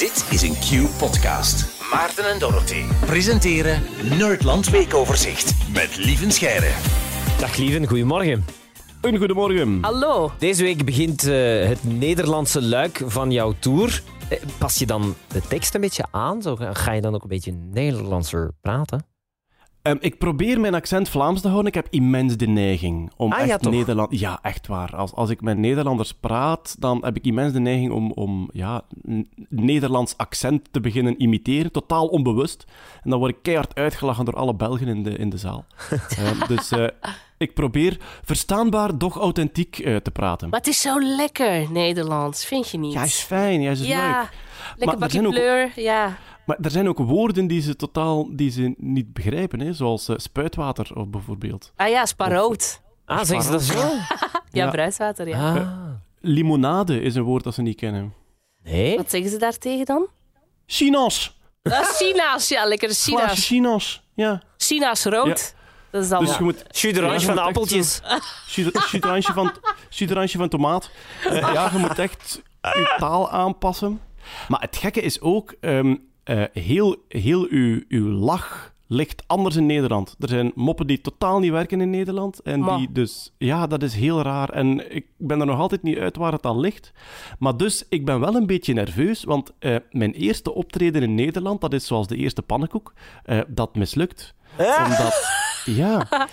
Dit is een Q-podcast. Maarten en Dorothy presenteren Nerdland Weekoverzicht met Lieven Scheire. Dag Lieven, goedemorgen. Een goedemorgen. Hallo. Deze week begint eh, het Nederlandse luik van jouw tour. Eh, Pas je dan de tekst een beetje aan? Zo, ga je dan ook een beetje Nederlandser praten? Ehm, ik probeer mijn accent Vlaams te houden. Ik heb immens de neiging om Ah, echt? Nederland... Ja, echt waar. Als, als ik met Nederlanders praat, dan heb ik immens de neiging om, om ja, Nederlands accent te beginnen imiteren. Totaal onbewust. En dan word ik keihard uitgelachen door alle Belgen in de, in de zaal. Ehm, dus eh, ik probeer verstaanbaar, doch authentiek eh, te praten. Maar het is zo lekker, Nederlands, vind je niet? Ja, is fijn. Ja, is Ja, leuk. lekker Maar bakje ook- kleur, ja. Maar er zijn ook woorden die ze totaal die ze niet begrijpen, hè? zoals eh, spuitwater of bijvoorbeeld. Ah ja, sparoot. Ah, zeggen ze dat zo? Ja, Ja. bruiswater, ja. Ah. Limonade is een woord dat ze niet kennen. Nee? Wat zeggen ze daartegen dan? China's! Ah, Sinaas, ja, lekker Sinaas. China's. Ja. Sinaas rood. Dat is dan... Dus je moet van de appeltjes. chudransje van, van tomaat. Eh, ja, je moet echt je taal aanpassen. Maar het gekke is ook, ehm, eh, heel, heel uw, uw lach ligt anders in Nederland. Er zijn moppen die totaal niet werken in Nederland. En die dus, ja, dat is heel raar. En ik ben er nog altijd niet uit waar het al ligt. Maar dus, ik ben wel een beetje nerveus, want eh, mijn eerste optreden in Nederland, dat is zoals de eerste pannenkoek, eh, dat mislukt. Omdat, ja,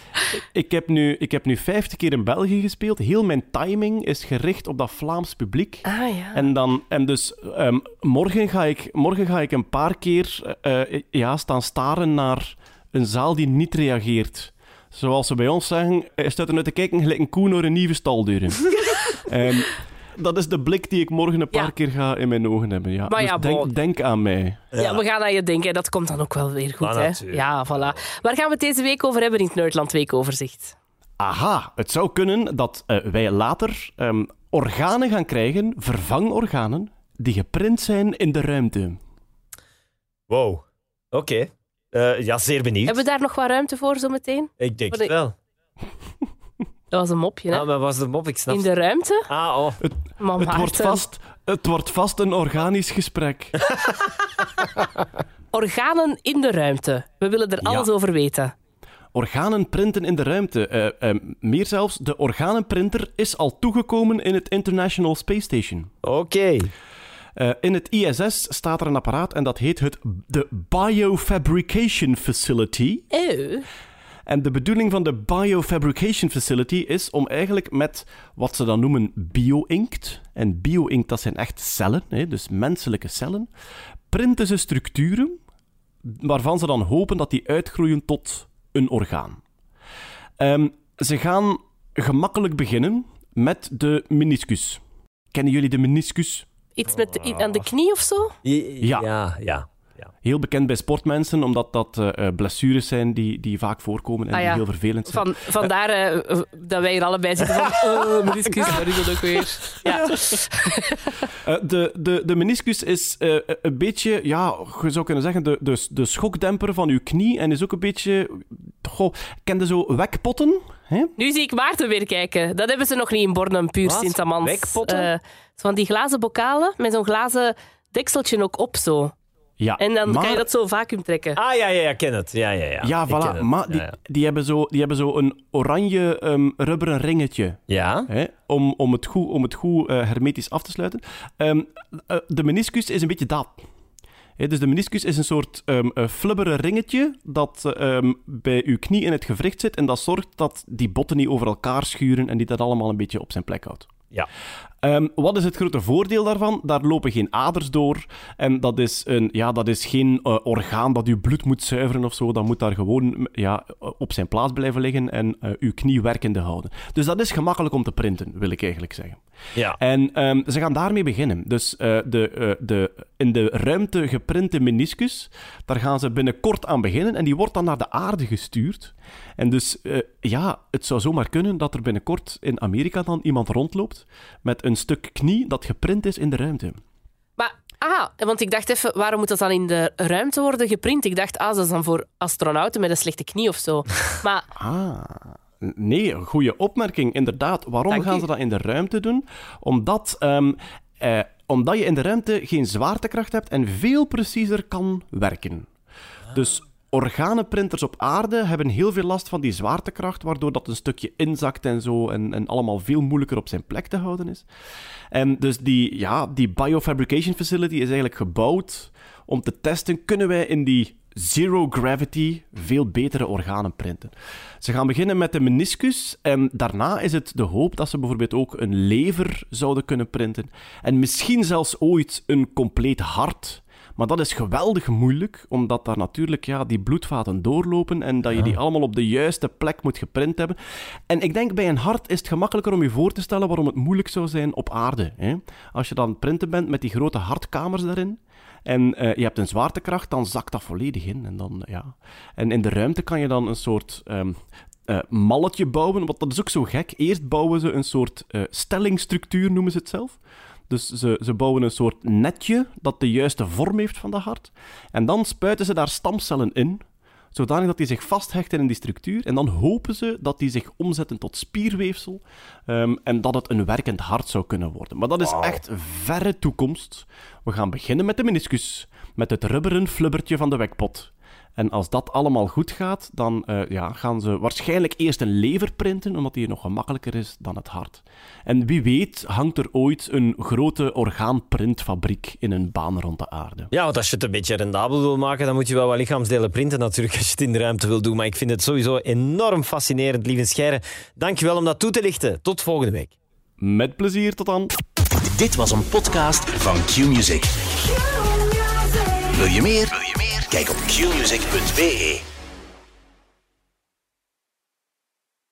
ik heb, nu, ik heb nu vijftig keer in België gespeeld. Heel mijn timing is gericht op dat Vlaams publiek. Ah ja. En, dan, en dus ehm, morgen, ga ik, morgen ga ik een paar keer eh, ja, staan staren naar een zaal die niet reageert. Zoals ze bij ons zeggen, hij staat er naar te kijken gelijk een koe naar een nieuwe staldeur. Ehm, dat is de blik die ik morgen een paar Ja. keer ga in mijn ogen hebben. Ja. Maar dus ja, denk, denk aan mij. Ja, we gaan aan je denken. Dat komt dan ook wel weer goed, Maar hè? Ja, voilà. Waar gaan we het deze week over hebben in het Nerdland Weekoverzicht? Aha, het zou kunnen dat eh, wij later ehm, organen gaan krijgen, vervangorganen, die geprint zijn in de ruimte. Wow. Oké. Eh, ja, zeer benieuwd. Hebben we daar nog wat ruimte voor zometeen? Ik denk het wel. Dat was een mopje, hè? Ah, maar was de mop? Ik snap in de ruimte? Ah, oh. Maar Het wordt, vast, het wordt vast een organisch gesprek. Organen in de ruimte. We willen er Ja. alles over weten. Organen printen in de ruimte. Eh, eh, meer zelfs, de organenprinter is al toegekomen in het International Space Station. Oké. Eh, in het ISS staat er een apparaat en dat heet het de Biofabrication Facility. Oh. En de bedoeling van de Biofabrication Facility is om eigenlijk met wat ze dan noemen bio-inkt. En bio-inkt, dat zijn echt cellen, hè, dus menselijke cellen. Printen ze structuren waarvan ze dan hopen dat die uitgroeien tot een orgaan. Ehm, ze gaan gemakkelijk beginnen met de meniscus. Kennen jullie de meniscus? Iets met de- aan de knie of zo? Ja. Ja, ja. Heel bekend bij sportmensen, omdat dat eh, eh, blessures zijn die, die vaak voorkomen en Ah, ja. die heel vervelend zijn. Van, vandaar eh, dat wij hier allebei zitten van... Oh, meniscus, waar is dat ook weer? Ja. Eh, de, de, de meniscus is eh, een beetje, ja, je zou kunnen zeggen, de, de, de schokdemper van uw knie. En is ook een beetje, goh, kende zo wekpotten? Hè? Nu zie ik Maarten weer kijken. Dat hebben ze nog niet in Bornem, puur? Sint-Amans. Wekpotten? Van die glazen bokalen met zo'n glazen dekseltje ook op zo. Ja, En dan maar, kan je dat zo vacuüm trekken. Ah, ja, ja, ja, ken het. Ja, ja, ja. Ja, voilà. Maar die, Ja, ja. die, hebben zo, die hebben zo een oranje ehm, rubberen ringetje. Ja? Hè, om, om het goed, om het goed eh, hermetisch af te sluiten. Ehm, eh, de meniscus is een beetje dat. Hè, dus de meniscus is een soort ehm eh, flubberen ringetje dat ehm, bij uw knie in het gewricht zit en dat zorgt dat die botten niet over elkaar schuren en die dat allemaal een beetje op zijn plek houdt. Ja. Ehm, wat is het grote voordeel daarvan? Daar lopen geen aders door. En dat is, een, ja, dat is geen eh, orgaan dat uw bloed moet zuiveren of zo. Dat moet daar gewoon ja, op zijn plaats blijven liggen en eh, uw knie werkende houden. Dus dat is gemakkelijk om te printen, wil ik eigenlijk zeggen. Ja. En ehm, ze gaan daarmee beginnen. Dus eh, de, eh, de in de ruimte geprinte meniscus, daar gaan ze binnenkort aan beginnen. En die wordt dan naar de aarde gestuurd. En dus eh, ja, het zou zomaar kunnen dat er binnenkort in Amerika dan iemand rondloopt met een stuk knie dat geprint is in de ruimte. Maar, ah, want ik dacht even, waarom moet dat dan in de ruimte worden geprint? Ik dacht, ah, dat is dan voor astronauten met een slechte knie of zo. Maar Ah, nee, goede opmerking. Inderdaad, waarom Dank gaan u. ze dat in de ruimte doen? Omdat ehm, eh, omdat je in de ruimte geen zwaartekracht hebt en veel preciezer kan werken. Dus organenprinters op aarde hebben heel veel last van die zwaartekracht, waardoor dat een stukje inzakt en zo en, en allemaal veel moeilijker op zijn plek te houden is. En dus die, ja, die biofabrication facility is eigenlijk gebouwd om te testen, kunnen wij in die zero gravity veel betere organen printen. Ze gaan beginnen met de meniscus en daarna is het de hoop dat ze bijvoorbeeld ook een lever zouden kunnen printen en misschien zelfs ooit een compleet hart. Maar dat is geweldig moeilijk, omdat daar natuurlijk ja, die bloedvaten doorlopen en dat je die allemaal op de juiste plek moet geprint hebben. En ik denk bij een hart is het gemakkelijker om je voor te stellen waarom het moeilijk zou zijn op aarde. Hè? Als je dan printen bent met die grote hartkamers daarin, en eh, je hebt een zwaartekracht, dan zakt dat volledig in. En, dan, ja. en in de ruimte kan je dan een soort um, uh, malletje bouwen, want dat is ook zo gek. Eerst bouwen ze een soort uh, stellingstructuur, noemen ze het zelf. Dus ze, ze bouwen een soort netje dat de juiste vorm heeft van dat hart. En dan spuiten ze daar stamcellen in, zodanig dat die zich vasthechten in die structuur. En dan hopen ze dat die zich omzetten tot spierweefsel um, en dat het een werkend hart zou kunnen worden. Maar dat is echt verre toekomst. We gaan beginnen met de meniscus, met het rubberen flubbertje van de wekpot. En als dat allemaal goed gaat, dan uh, ja, gaan ze waarschijnlijk eerst een lever printen, omdat die nog gemakkelijker is dan het hart. En wie weet hangt er ooit een grote orgaanprintfabriek in een baan rond de aarde. Ja, want als je het een beetje rendabel wil maken, dan moet je wel wat lichaamsdelen printen natuurlijk, als je het in de ruimte wil doen. Maar ik vind het sowieso enorm fascinerend, lieve Scheire. Dankjewel om dat toe te lichten. Tot volgende week. Met plezier, tot dan. Dit was een podcast van Q-Music. Wil je meer? Wil je meer? Kijk op qmusic.be.